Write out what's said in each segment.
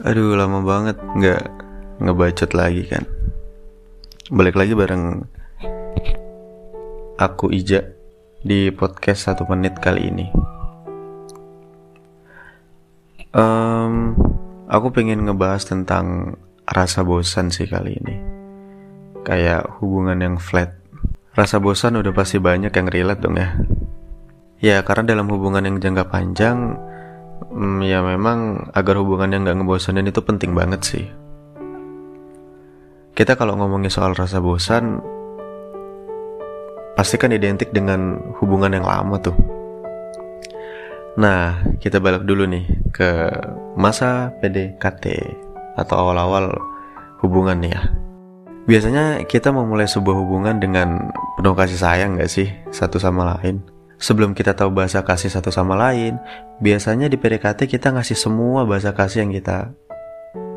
Aduh lama banget nggak ngebacot lagi kan. Balik lagi bareng aku Ija di podcast satu menit kali ini. Um, Aku pengen ngebahas tentang rasa bosan sih kali ini. Kayak hubungan yang flat. Rasa bosan udah pasti banyak yang relate dong ya. Ya karena dalam hubungan yang jangka panjang Hmm, ya memang agar hubungan yang gak ngebosanin itu penting banget sih. Kita kalau ngomongin soal rasa bosan, pasti kan identik dengan hubungan yang lama tuh. Nah, kita balik dulu nih ke masa PDKT atau awal-awal hubungan nih ya. Biasanya kita memulai sebuah hubungan dengan penuh kasih sayang gak sih satu sama lain? Sebelum kita tahu bahasa kasih satu sama lain, biasanya di PDKT kita ngasih semua bahasa kasih yang kita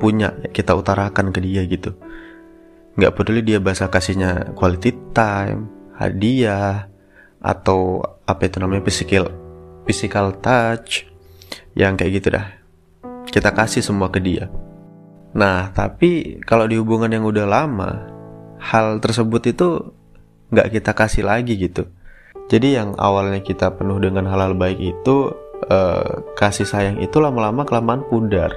punya, kita utarakan ke dia gitu. Nggak peduli dia bahasa kasihnya quality time, hadiah, atau apa itu namanya physical, physical touch, yang kayak gitu dah. Kita kasih semua ke dia. Nah, tapi kalau di hubungan yang udah lama, hal tersebut itu nggak kita kasih lagi gitu jadi yang awalnya kita penuh dengan hal-hal baik itu uh, kasih sayang itu lama-lama kelamaan pudar.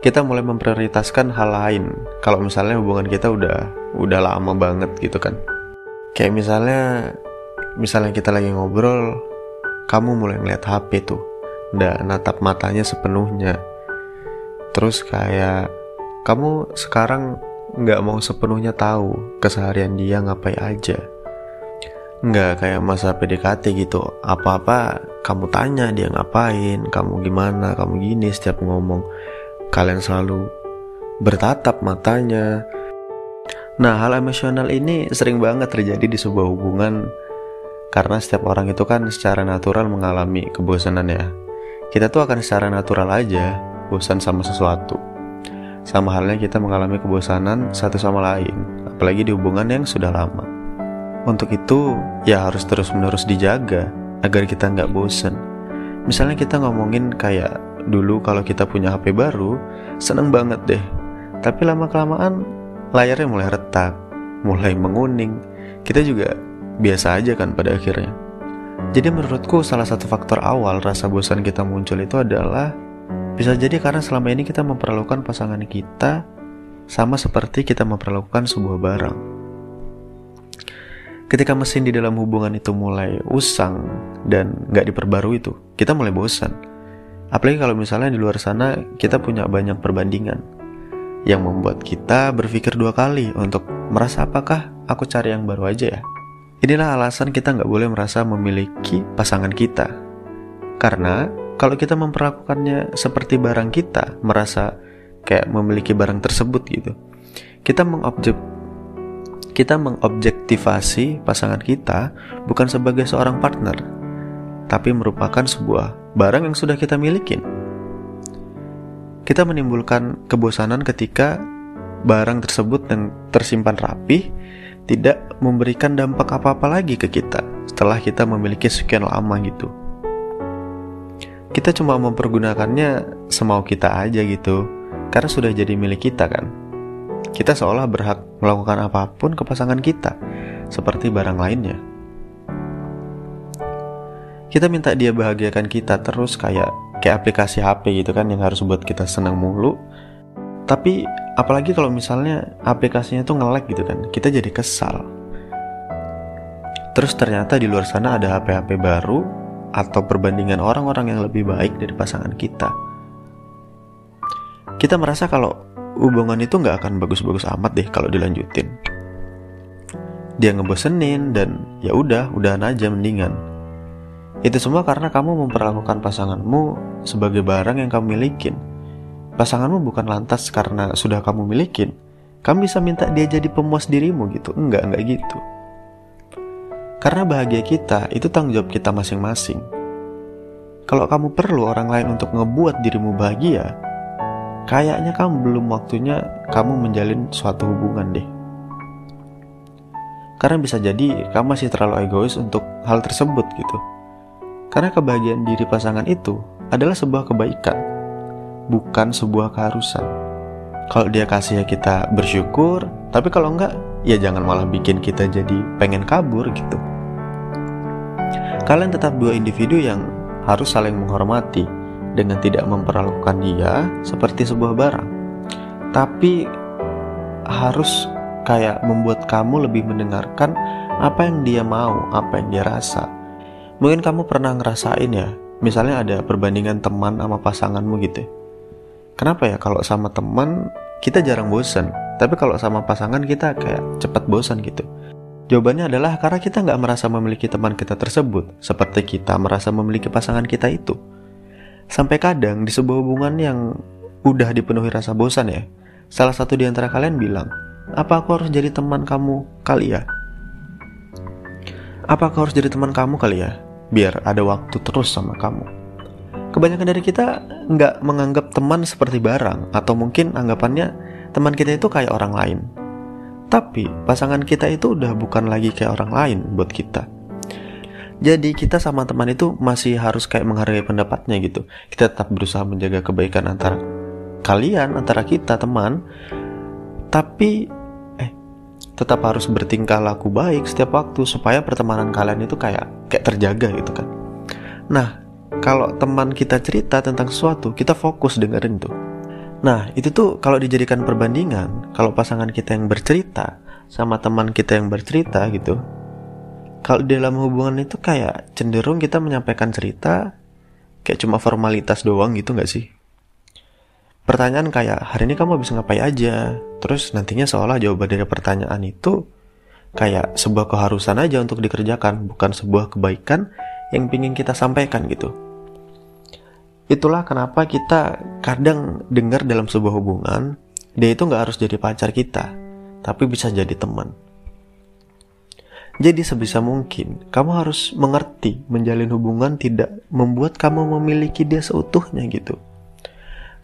Kita mulai memprioritaskan hal lain. Kalau misalnya hubungan kita udah udah lama banget gitu kan. Kayak misalnya misalnya kita lagi ngobrol, kamu mulai ngeliat HP tuh. Udah natap matanya sepenuhnya. Terus kayak kamu sekarang nggak mau sepenuhnya tahu keseharian dia ngapain aja Nggak kayak masa PDKT gitu. Apa-apa kamu tanya dia ngapain Kamu gimana, kamu gini setiap ngomong. Kalian selalu bertatap matanya. Nah hal emosional ini sering banget terjadi di sebuah hubungan. Karena setiap orang itu kan secara natural mengalami kebosanan ya. Kita tuh akan secara natural aja bosan sama sesuatu. Sama halnya kita mengalami kebosanan satu sama lain Apalagi di hubungan yang sudah lama untuk itu, ya harus terus-menerus dijaga agar kita nggak bosen. Misalnya kita ngomongin kayak dulu kalau kita punya HP baru, seneng banget deh. Tapi lama-kelamaan layarnya mulai retak, mulai menguning. Kita juga biasa aja kan pada akhirnya. Jadi menurutku salah satu faktor awal rasa bosan kita muncul itu adalah bisa jadi karena selama ini kita memperlakukan pasangan kita sama seperti kita memperlakukan sebuah barang. Ketika mesin di dalam hubungan itu mulai usang dan nggak diperbarui itu, kita mulai bosan. Apalagi kalau misalnya di luar sana kita punya banyak perbandingan yang membuat kita berpikir dua kali untuk merasa apakah aku cari yang baru aja ya. Inilah alasan kita nggak boleh merasa memiliki pasangan kita. Karena kalau kita memperlakukannya seperti barang kita, merasa kayak memiliki barang tersebut gitu, kita mengobjek kita mengobjektivasi pasangan kita bukan sebagai seorang partner, tapi merupakan sebuah barang yang sudah kita miliki. Kita menimbulkan kebosanan ketika barang tersebut yang tersimpan rapi tidak memberikan dampak apa-apa lagi ke kita setelah kita memiliki sekian lama gitu. Kita cuma mempergunakannya semau kita aja gitu, karena sudah jadi milik kita kan. Kita seolah berhak melakukan apa pun ke pasangan kita, seperti barang lainnya. Kita minta dia bahagiakan kita terus kayak kayak aplikasi HP gitu kan yang harus buat kita senang mulu. Tapi apalagi kalau misalnya aplikasinya tuh nge gitu kan, kita jadi kesal. Terus ternyata di luar sana ada HP-HP baru atau perbandingan orang-orang yang lebih baik dari pasangan kita. Kita merasa kalau hubungan itu nggak akan bagus-bagus amat deh kalau dilanjutin. Dia ngebosenin dan ya udah, udahan aja mendingan. Itu semua karena kamu memperlakukan pasanganmu sebagai barang yang kamu milikin. Pasanganmu bukan lantas karena sudah kamu milikin. Kamu bisa minta dia jadi pemuas dirimu gitu. Enggak, enggak gitu. Karena bahagia kita itu tanggung jawab kita masing-masing. Kalau kamu perlu orang lain untuk ngebuat dirimu bahagia, kayaknya kamu belum waktunya kamu menjalin suatu hubungan deh. Karena bisa jadi kamu masih terlalu egois untuk hal tersebut gitu. Karena kebahagiaan diri pasangan itu adalah sebuah kebaikan. bukan sebuah keharusan. Kalau dia kasih ya kita bersyukur, tapi kalau enggak ya jangan malah bikin kita jadi pengen kabur gitu. Kalian tetap dua individu yang harus saling menghormati dengan tidak memperlakukan dia seperti sebuah barang. Tapi harus kayak membuat kamu lebih mendengarkan apa yang dia mau, apa yang dia rasa. Mungkin kamu pernah ngerasain ya, misalnya ada perbandingan teman sama pasanganmu gitu. Kenapa ya kalau sama teman kita jarang bosan, tapi kalau sama pasangan kita kayak cepat bosan gitu. Jawabannya adalah karena kita nggak merasa memiliki teman kita tersebut, seperti kita merasa memiliki pasangan kita itu. Sampai kadang di sebuah hubungan yang udah dipenuhi rasa bosan ya, salah satu di antara kalian bilang, apa aku harus jadi teman kamu kali ya? Apa aku harus jadi teman kamu kali ya? Biar ada waktu terus sama kamu. Kebanyakan dari kita nggak menganggap teman seperti barang, atau mungkin anggapannya teman kita itu kayak orang lain. Tapi pasangan kita itu udah bukan lagi kayak orang lain buat kita. Jadi kita sama teman itu masih harus kayak menghargai pendapatnya gitu. Kita tetap berusaha menjaga kebaikan antara kalian, antara kita teman. Tapi eh tetap harus bertingkah laku baik setiap waktu supaya pertemanan kalian itu kayak kayak terjaga gitu kan. Nah, kalau teman kita cerita tentang sesuatu, kita fokus dengerin tuh Nah, itu tuh kalau dijadikan perbandingan, kalau pasangan kita yang bercerita sama teman kita yang bercerita gitu, kalau dalam hubungan itu kayak cenderung kita menyampaikan cerita kayak cuma formalitas doang gitu nggak sih? Pertanyaan kayak hari ini kamu habis ngapain aja? Terus nantinya seolah jawaban dari pertanyaan itu kayak sebuah keharusan aja untuk dikerjakan, bukan sebuah kebaikan yang ingin kita sampaikan gitu. Itulah kenapa kita kadang dengar dalam sebuah hubungan, dia itu nggak harus jadi pacar kita, tapi bisa jadi teman. Jadi sebisa mungkin, kamu harus mengerti menjalin hubungan tidak membuat kamu memiliki dia seutuhnya gitu.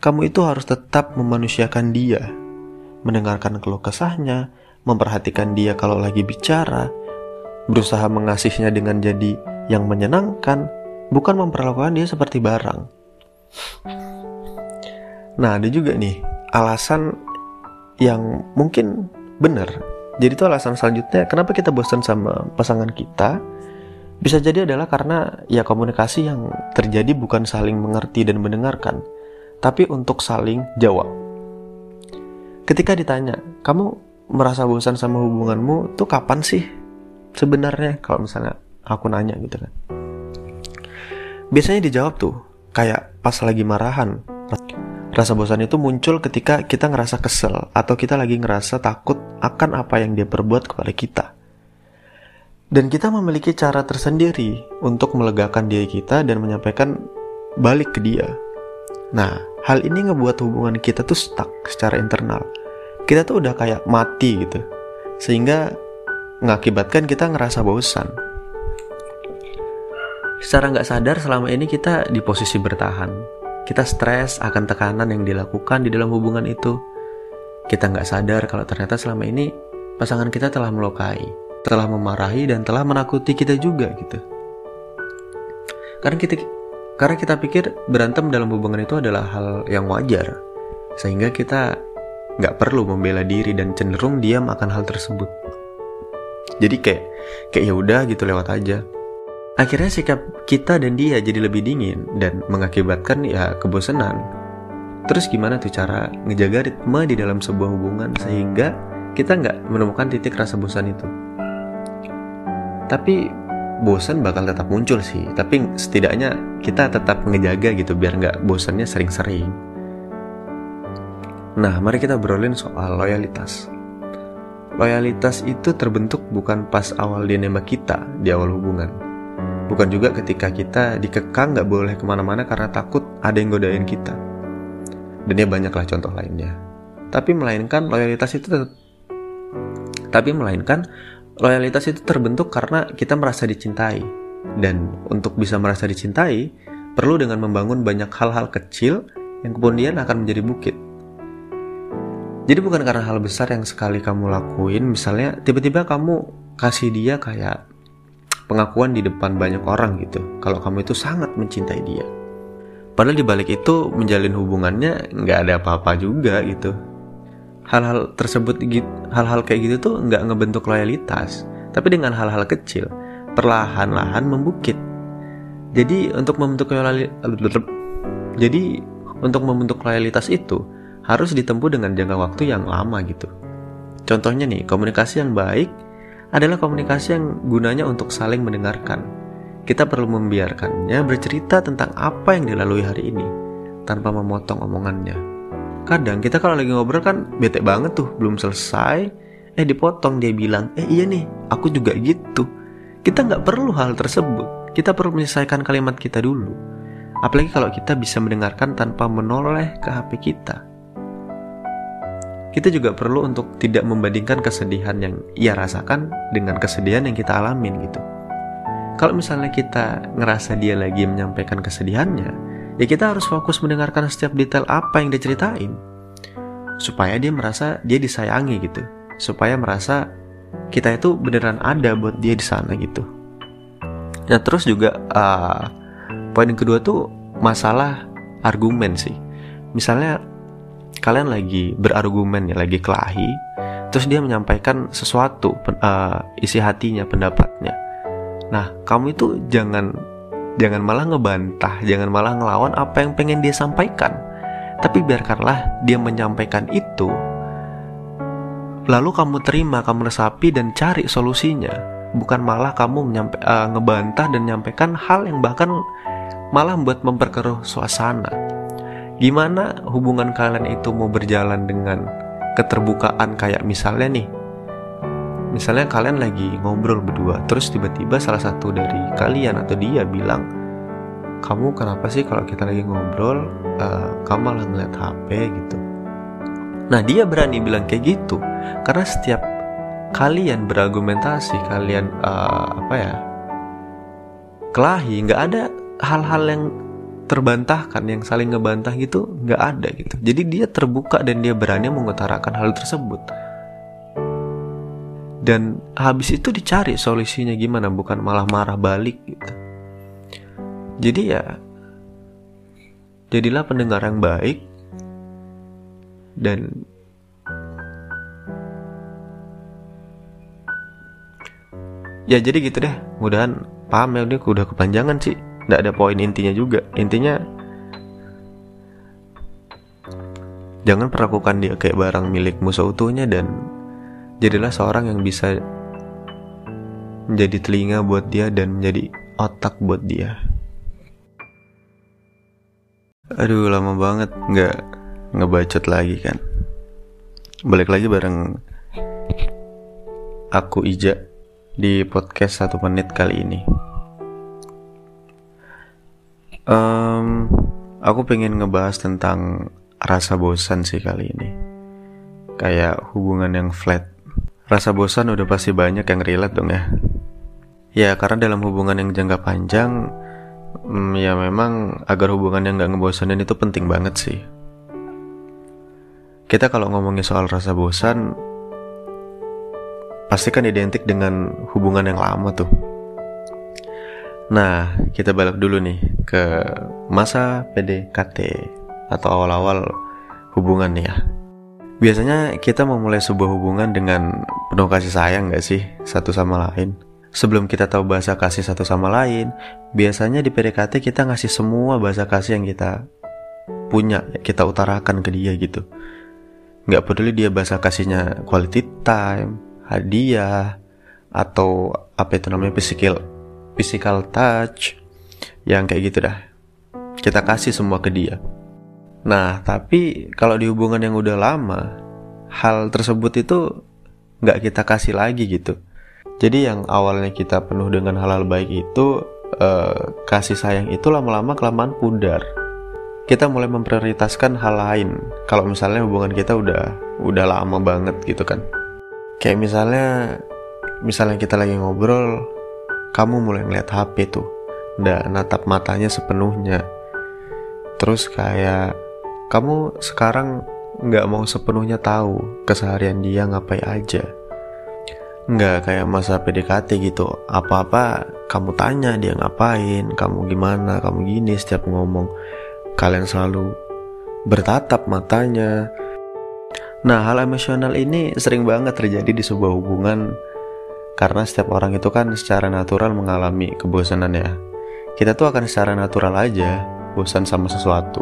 Kamu itu harus tetap memanusiakan dia, mendengarkan keluh kesahnya, memperhatikan dia kalau lagi bicara, berusaha mengasihnya dengan jadi yang menyenangkan, bukan memperlakukan dia seperti barang. Nah, ada juga nih alasan yang mungkin benar. Jadi itu alasan selanjutnya kenapa kita bosan sama pasangan kita bisa jadi adalah karena ya komunikasi yang terjadi bukan saling mengerti dan mendengarkan, tapi untuk saling jawab. Ketika ditanya, kamu merasa bosan sama hubunganmu tuh kapan sih? Sebenarnya kalau misalnya aku nanya gitu kan. Biasanya dijawab tuh kayak pas lagi marahan. Rasa bosan itu muncul ketika kita ngerasa kesel atau kita lagi ngerasa takut akan apa yang dia perbuat kepada kita. Dan kita memiliki cara tersendiri untuk melegakan diri kita dan menyampaikan balik ke dia. Nah, hal ini ngebuat hubungan kita tuh stuck secara internal. Kita tuh udah kayak mati gitu. Sehingga mengakibatkan kita ngerasa bosan Secara nggak sadar selama ini kita di posisi bertahan. Kita stres akan tekanan yang dilakukan di dalam hubungan itu. Kita nggak sadar kalau ternyata selama ini pasangan kita telah melukai, telah memarahi dan telah menakuti kita juga gitu. Karena kita karena kita pikir berantem dalam hubungan itu adalah hal yang wajar, sehingga kita nggak perlu membela diri dan cenderung diam akan hal tersebut. Jadi kayak kayak ya udah gitu lewat aja. Akhirnya sikap kita dan dia jadi lebih dingin dan mengakibatkan ya kebosanan. Terus gimana tuh cara ngejaga ritme di dalam sebuah hubungan sehingga kita nggak menemukan titik rasa bosan itu? Tapi bosan bakal tetap muncul sih, tapi setidaknya kita tetap ngejaga gitu biar nggak bosannya sering-sering. Nah, mari kita berolin soal loyalitas. Loyalitas itu terbentuk bukan pas awal dia nembak kita di awal hubungan, Bukan juga ketika kita dikekang nggak boleh ke mana-mana karena takut ada yang godain kita. Dan ya banyaklah contoh lainnya. Tapi melainkan loyalitas itu tetap, tapi melainkan loyalitas itu terbentuk karena kita merasa dicintai. Dan untuk bisa merasa dicintai, perlu dengan membangun banyak hal-hal kecil yang kemudian akan menjadi bukit. Jadi bukan karena hal besar yang sekali kamu lakuin, misalnya tiba-tiba kamu kasih dia kayak pengakuan di depan banyak orang gitu kalau kamu itu sangat mencintai dia. Padahal dibalik itu menjalin hubungannya nggak ada apa-apa juga gitu. Hal-hal tersebut hal-hal kayak gitu tuh nggak ngebentuk loyalitas, tapi dengan hal-hal kecil perlahan-lahan membukit. Jadi untuk membentuk loyalitas jadi untuk membentuk loyalitas itu harus ditempuh dengan jangka waktu yang lama gitu. Contohnya nih, komunikasi yang baik adalah komunikasi yang gunanya untuk saling mendengarkan. Kita perlu membiarkannya bercerita tentang apa yang dilalui hari ini tanpa memotong omongannya. Kadang kita kalau lagi ngobrol kan bete banget tuh, belum selesai, eh dipotong dia bilang, eh iya nih, aku juga gitu. Kita nggak perlu hal tersebut. Kita perlu menyelesaikan kalimat kita dulu. Apalagi kalau kita bisa mendengarkan tanpa menoleh ke HP kita kita juga perlu untuk tidak membandingkan kesedihan yang ia rasakan dengan kesedihan yang kita alamin gitu. Kalau misalnya kita ngerasa dia lagi menyampaikan kesedihannya, ya kita harus fokus mendengarkan setiap detail apa yang dia ceritain. Supaya dia merasa dia disayangi gitu. Supaya merasa kita itu beneran ada buat dia di sana gitu. Nah terus juga uh, poin kedua tuh masalah argumen sih. Misalnya kalian lagi berargumen ya lagi kelahi terus dia menyampaikan sesuatu uh, isi hatinya pendapatnya. Nah kamu itu jangan jangan malah ngebantah jangan malah ngelawan apa yang pengen dia sampaikan. Tapi biarkanlah dia menyampaikan itu lalu kamu terima kamu resapi dan cari solusinya. Bukan malah kamu menyampa, uh, ngebantah dan menyampaikan hal yang bahkan malah membuat memperkeruh suasana Gimana hubungan kalian itu mau berjalan dengan keterbukaan kayak misalnya nih? Misalnya kalian lagi ngobrol berdua Terus tiba-tiba salah satu dari kalian atau dia bilang Kamu kenapa sih kalau kita lagi ngobrol uh, Kamu malah ngeliat HP gitu. Nah dia berani bilang kayak gitu Karena setiap kalian berargumentasi Kalian uh, apa ya Kelahi nggak ada hal-hal yang terbantahkan yang saling ngebantah gitu nggak ada gitu. Jadi dia terbuka dan dia berani mengutarakan hal tersebut. Dan habis itu dicari solusinya gimana bukan malah marah balik gitu. Jadi ya jadilah pendengar yang baik dan ya jadi gitu deh. Mudahan paham ya udah udah kepanjangan sih nggak ada poin intinya juga. Intinya jangan perlakukan dia kayak barang milikmu seutuhnya dan jadilah seorang yang bisa menjadi telinga buat dia dan menjadi otak buat dia. Aduh lama banget nggak ngebacot lagi kan. Balik lagi bareng aku Ija di podcast satu menit kali ini Um, aku pengen ngebahas tentang rasa bosan sih kali ini. Kayak hubungan yang flat. Rasa bosan udah pasti banyak yang relate dong ya. Ya karena dalam hubungan yang jangka panjang, hmm, ya memang agar hubungan yang gak ngebosanin itu penting banget sih. Kita kalau ngomongin soal rasa bosan, pasti kan identik dengan hubungan yang lama tuh Nah, kita balik dulu nih ke masa PDKT atau awal-awal hubungan nih ya. Biasanya kita memulai sebuah hubungan dengan penuh kasih sayang gak sih satu sama lain? Sebelum kita tahu bahasa kasih satu sama lain, biasanya di PDKT kita ngasih semua bahasa kasih yang kita punya, kita utarakan ke dia gitu. Gak peduli dia bahasa kasihnya quality time, hadiah, atau apa itu namanya physical physical touch, yang kayak gitu dah. Kita kasih semua ke dia. Nah, tapi kalau di hubungan yang udah lama, hal tersebut itu nggak kita kasih lagi gitu. Jadi yang awalnya kita penuh dengan hal-hal baik itu eh, kasih sayang itu lama-lama kelamaan pudar. Kita mulai memprioritaskan hal lain. Kalau misalnya hubungan kita udah udah lama banget gitu kan. Kayak misalnya misalnya kita lagi ngobrol kamu mulai ngeliat HP tuh udah natap matanya sepenuhnya. Terus kayak kamu sekarang nggak mau sepenuhnya tahu keseharian dia ngapain aja. Nggak kayak masa PDKT gitu apa-apa kamu tanya dia ngapain kamu gimana kamu gini setiap ngomong. Kalian selalu bertatap matanya. Nah, hal emosional ini sering banget terjadi di sebuah hubungan karena setiap orang itu kan secara natural mengalami kebosanan ya. Kita tuh akan secara natural aja bosan sama sesuatu.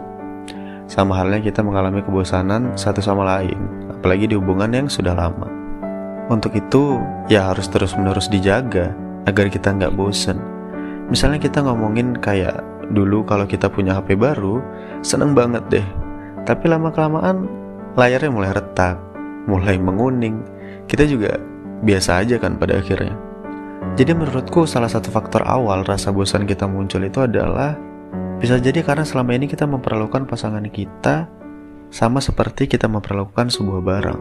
Sama halnya kita mengalami kebosanan satu sama lain, apalagi di hubungan yang sudah lama. Untuk itu, ya harus terus-menerus dijaga agar kita nggak bosan. Misalnya kita ngomongin kayak dulu kalau kita punya HP baru, seneng banget deh. Tapi lama-kelamaan layarnya mulai retak, mulai menguning. Kita juga biasa aja kan pada akhirnya. Jadi menurutku salah satu faktor awal rasa bosan kita muncul itu adalah bisa jadi karena selama ini kita memperlakukan pasangan kita sama seperti kita memperlakukan sebuah barang.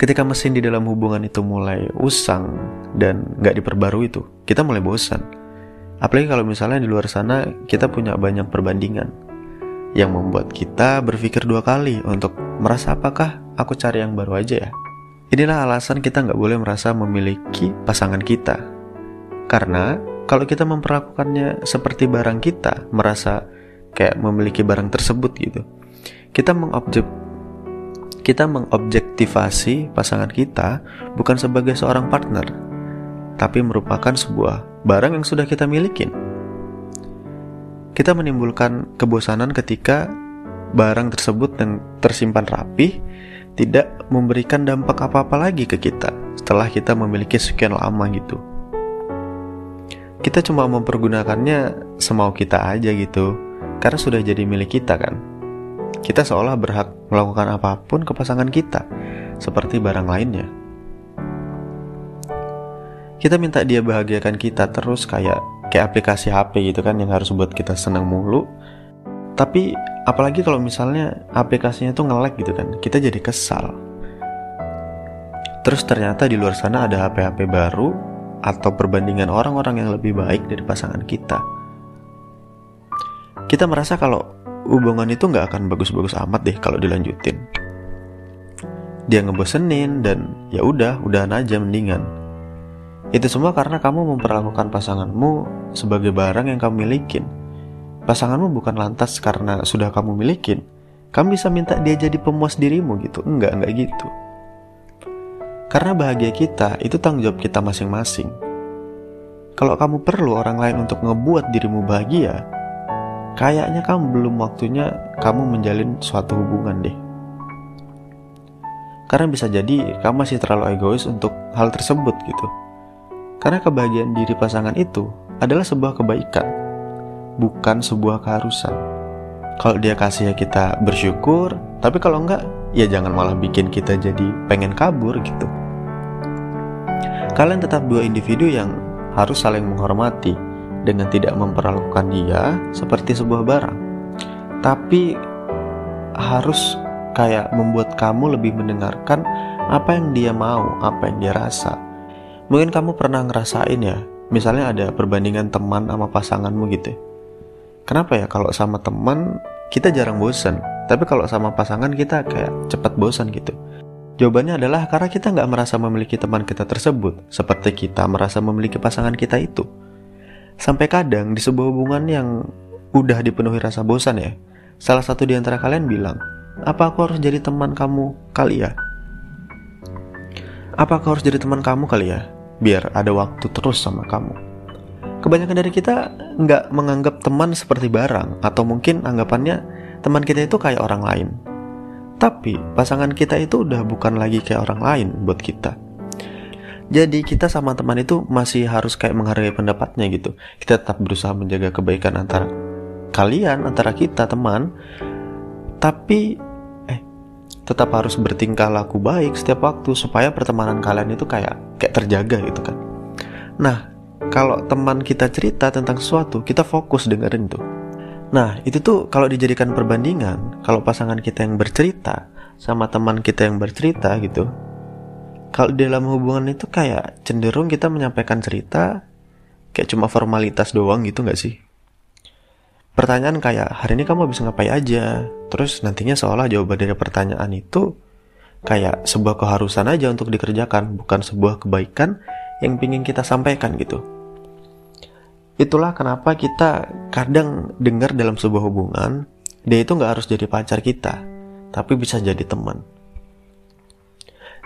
Ketika mesin di dalam hubungan itu mulai usang dan nggak diperbarui itu, kita mulai bosan. Apalagi kalau misalnya di luar sana kita punya banyak perbandingan yang membuat kita berpikir dua kali untuk merasa apakah aku cari yang baru aja ya. Inilah alasan kita nggak boleh merasa memiliki pasangan kita. Karena kalau kita memperlakukannya seperti barang kita, merasa kayak memiliki barang tersebut gitu, kita mengobjek kita mengobjektivasi pasangan kita bukan sebagai seorang partner, tapi merupakan sebuah barang yang sudah kita miliki. Kita menimbulkan kebosanan ketika barang tersebut yang tersimpan rapi tidak memberikan dampak apa-apa lagi ke kita setelah kita memiliki sekian lama gitu. Kita cuma mempergunakannya semau kita aja gitu karena sudah jadi milik kita kan. Kita seolah berhak melakukan apa pun ke pasangan kita seperti barang lainnya. Kita minta dia bahagiakan kita terus kayak kayak aplikasi HP gitu kan yang harus buat kita senang mulu tapi apalagi kalau misalnya aplikasinya tuh nge-lag gitu kan kita jadi kesal terus ternyata di luar sana ada HP-HP baru atau perbandingan orang-orang yang lebih baik dari pasangan kita. Kita merasa kalau hubungan itu nggak akan bagus-bagus amat deh kalau dilanjutin. Dia ngebosenin dan ya udah, udahan aja mendingan. Itu semua karena kamu memperlakukan pasanganmu sebagai barang yang kamu milikin. Pasanganmu bukan lantas karena sudah kamu milikin. Kamu bisa minta dia jadi pemuas dirimu gitu. Enggak, enggak gitu. Karena bahagia kita itu tanggung jawab kita masing-masing. Kalau kamu perlu orang lain untuk ngebuat dirimu bahagia, kayaknya kamu belum waktunya kamu menjalin suatu hubungan deh. Karena bisa jadi kamu masih terlalu egois untuk hal tersebut gitu. Karena kebahagiaan diri pasangan itu adalah sebuah kebaikan, bukan sebuah keharusan. Kalau dia kasih ya kita bersyukur, tapi kalau enggak, ya jangan malah bikin kita jadi pengen kabur gitu. Kalian tetap dua individu yang harus saling menghormati dengan tidak memperlakukan dia seperti sebuah barang. Tapi harus kayak membuat kamu lebih mendengarkan apa yang dia mau, apa yang dia rasa. Mungkin kamu pernah ngerasain ya, misalnya ada perbandingan teman sama pasanganmu gitu. Kenapa ya kalau sama teman kita jarang bosan, tapi kalau sama pasangan kita kayak cepat bosan gitu. Jawabannya adalah karena kita nggak merasa memiliki teman kita tersebut, seperti kita merasa memiliki pasangan kita itu. Sampai kadang di sebuah hubungan yang udah dipenuhi rasa bosan ya, salah satu di antara kalian bilang, apa aku harus jadi teman kamu kali ya? Apa aku harus jadi teman kamu kali ya? Biar ada waktu terus sama kamu. Kebanyakan dari kita nggak menganggap teman seperti barang, atau mungkin anggapannya teman kita itu kayak orang lain, tapi pasangan kita itu udah bukan lagi kayak orang lain buat kita. Jadi kita sama teman itu masih harus kayak menghargai pendapatnya gitu. Kita tetap berusaha menjaga kebaikan antara kalian, antara kita teman. Tapi eh tetap harus bertingkah laku baik setiap waktu supaya pertemanan kalian itu kayak kayak terjaga gitu kan. Nah, kalau teman kita cerita tentang sesuatu, kita fokus dengerin tuh Nah, itu tuh kalau dijadikan perbandingan, kalau pasangan kita yang bercerita sama teman kita yang bercerita gitu, kalau dalam hubungan itu kayak cenderung kita menyampaikan cerita kayak cuma formalitas doang gitu nggak sih? Pertanyaan kayak hari ini kamu habis ngapain aja? Terus nantinya seolah jawaban dari pertanyaan itu kayak sebuah keharusan aja untuk dikerjakan, bukan sebuah kebaikan yang pingin kita sampaikan gitu. Itulah kenapa kita kadang dengar dalam sebuah hubungan dia itu nggak harus jadi pacar kita tapi bisa jadi teman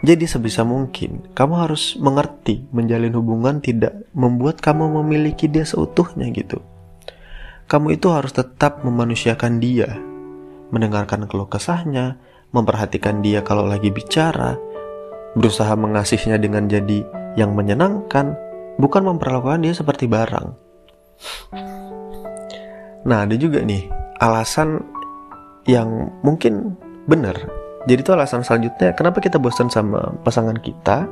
jadi sebisa mungkin kamu harus mengerti menjalin hubungan tidak membuat kamu memiliki dia seutuhnya gitu kamu itu harus tetap memanusiakan dia mendengarkan keluh kesahnya memperhatikan dia kalau lagi bicara berusaha mengasihnya dengan jadi yang menyenangkan, bukan memperlakukan dia seperti barang. Nah, ada juga nih alasan yang mungkin benar. Jadi itu alasan selanjutnya kenapa kita bosan sama pasangan kita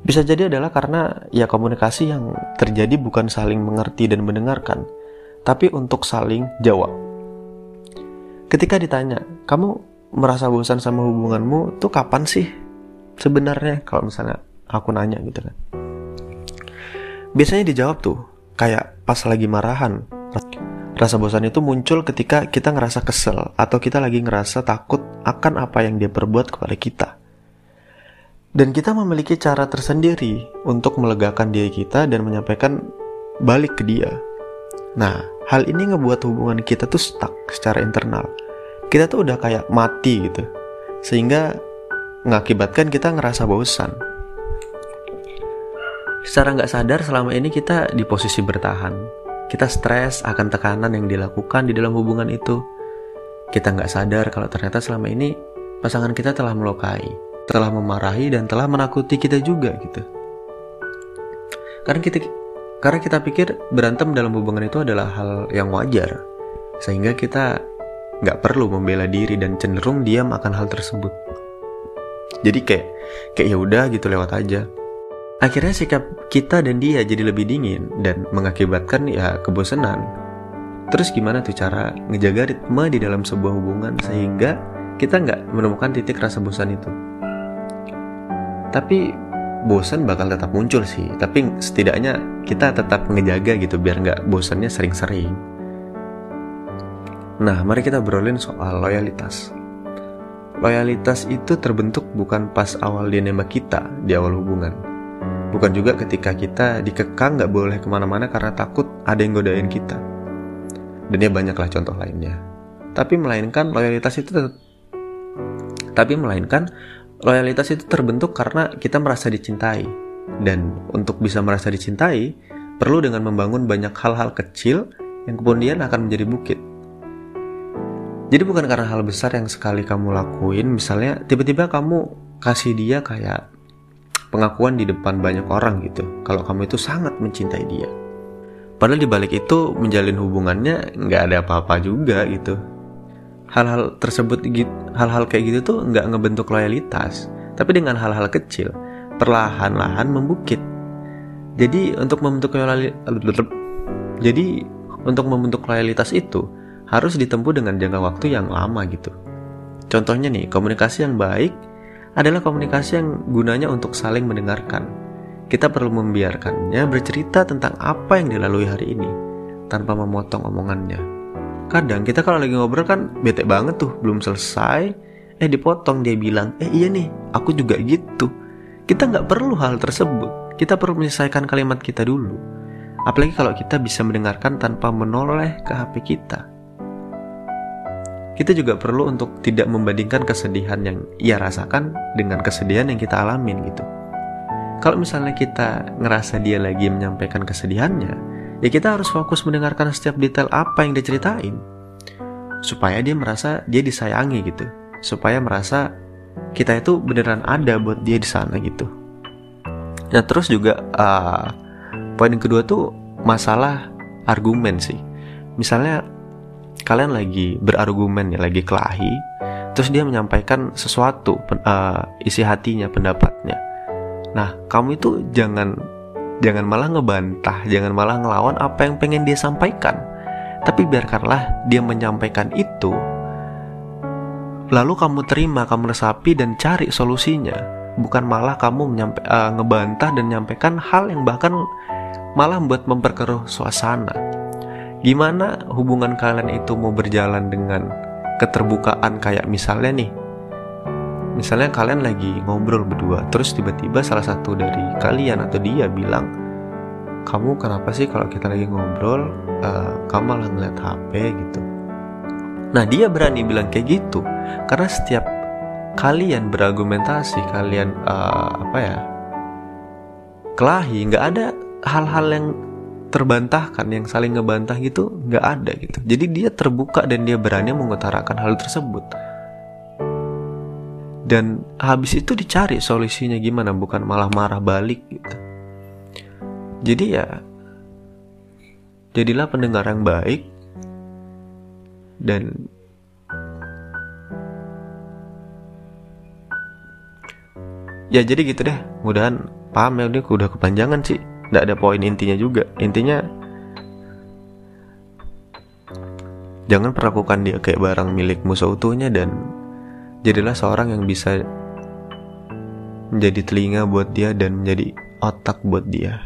bisa jadi adalah karena ya komunikasi yang terjadi bukan saling mengerti dan mendengarkan, tapi untuk saling jawab. Ketika ditanya, kamu merasa bosan sama hubunganmu tuh kapan sih? Sebenarnya kalau misalnya aku nanya gitu kan biasanya dijawab tuh kayak pas lagi marahan. Rasa bosan itu muncul ketika kita ngerasa kesel atau kita lagi ngerasa takut akan apa yang dia perbuat kepada kita. Dan kita memiliki cara tersendiri untuk melegakan diri kita dan menyampaikan balik ke dia. Nah hal ini ngebuat hubungan kita tuh stuck secara internal. Kita tuh udah kayak mati gitu. Sehingga mengakibatkan kita ngerasa bosan Secara nggak sadar selama ini kita di posisi bertahan. Kita stres akan tekanan yang dilakukan di dalam hubungan itu. Kita nggak sadar kalau ternyata selama ini pasangan kita telah melukai, telah memarahi dan telah menakuti kita juga gitu. Karena kita karena kita pikir berantem dalam hubungan itu adalah hal yang wajar, sehingga kita nggak perlu membela diri dan cenderung diam akan hal tersebut. Jadi kayak kayak ya udah gitu lewat aja. Akhirnya sikap kita dan dia jadi lebih dingin dan mengakibatkan ya kebosanan. Terus gimana tuh cara ngejaga ritme di dalam sebuah hubungan sehingga kita nggak menemukan titik rasa bosan itu? Tapi bosan bakal tetap muncul sih. Tapi setidaknya kita tetap ngejaga gitu biar nggak bosannya sering-sering. Nah, mari kita berolin soal loyalitas. Loyalitas itu terbentuk bukan pas awal dia nembak kita di awal hubungan, Bukan juga ketika kita dikekang nggak boleh ke mana-mana karena takut ada yang godain kita. Dan ya banyaklah contoh lainnya. Tapi melainkan loyalitas itu tapi melainkan loyalitas itu terbentuk karena kita merasa dicintai. Dan untuk bisa merasa dicintai, perlu dengan membangun banyak hal-hal kecil yang kemudian akan menjadi bukit. Jadi bukan karena hal besar yang sekali kamu lakuin, misalnya tiba-tiba kamu kasih dia kayak pengakuan di depan banyak orang gitu kalau kamu itu sangat mencintai dia. Padahal di balik itu menjalin hubungannya nggak ada apa-apa juga gitu. Hal-hal tersebut hal-hal kayak gitu tuh nggak ngebentuk loyalitas tapi dengan hal-hal kecil perlahan-lahan membukit. Jadi untuk membentuk loyalitas jadi untuk membentuk loyalitas itu harus ditempuh dengan jangka waktu yang lama gitu. Contohnya nih komunikasi yang baik adalah komunikasi yang gunanya untuk saling mendengarkan. Kita perlu membiarkannya bercerita tentang apa yang dilalui hari ini, tanpa memotong omongannya. Kadang kita kalau lagi ngobrol kan bete banget tuh, belum selesai, eh dipotong dia bilang, eh iya nih, aku juga gitu. Kita nggak perlu hal tersebut, kita perlu menyelesaikan kalimat kita dulu. Apalagi kalau kita bisa mendengarkan tanpa menoleh ke HP kita kita juga perlu untuk tidak membandingkan kesedihan yang ia rasakan dengan kesedihan yang kita alamin gitu. Kalau misalnya kita ngerasa dia lagi menyampaikan kesedihannya, ya kita harus fokus mendengarkan setiap detail apa yang dia ceritain. Supaya dia merasa dia disayangi gitu. Supaya merasa kita itu beneran ada buat dia di sana gitu. Nah terus juga uh, poin kedua tuh masalah argumen sih. Misalnya kalian lagi berargumen ya lagi kelahi terus dia menyampaikan sesuatu uh, isi hatinya pendapatnya. Nah kamu itu jangan jangan malah ngebantah jangan malah ngelawan apa yang pengen dia sampaikan. Tapi biarkanlah dia menyampaikan itu lalu kamu terima kamu resapi dan cari solusinya. Bukan malah kamu menyampa, uh, ngebantah dan menyampaikan hal yang bahkan malah membuat memperkeruh suasana Gimana hubungan kalian itu mau berjalan dengan keterbukaan kayak misalnya nih? Misalnya kalian lagi ngobrol berdua Terus tiba-tiba salah satu dari kalian atau dia bilang kamu kenapa sih kalau kita lagi ngobrol uh, kamu malah ngeliat HP gitu. Nah dia berani bilang kayak gitu karena setiap kalian berargumentasi kalian uh, apa ya kelahi nggak ada hal-hal yang terbantahkan yang saling ngebantah gitu nggak ada gitu. Jadi dia terbuka dan dia berani mengutarakan hal tersebut. Dan habis itu dicari solusinya gimana bukan malah marah balik gitu. Jadi ya jadilah pendengar yang baik dan ya jadi gitu deh. Mudahan paham ya udah kepanjangan sih nggak ada poin intinya juga. Intinya jangan perlakukan dia kayak barang milikmu seutuhnya dan jadilah seorang yang bisa menjadi telinga buat dia dan menjadi otak buat dia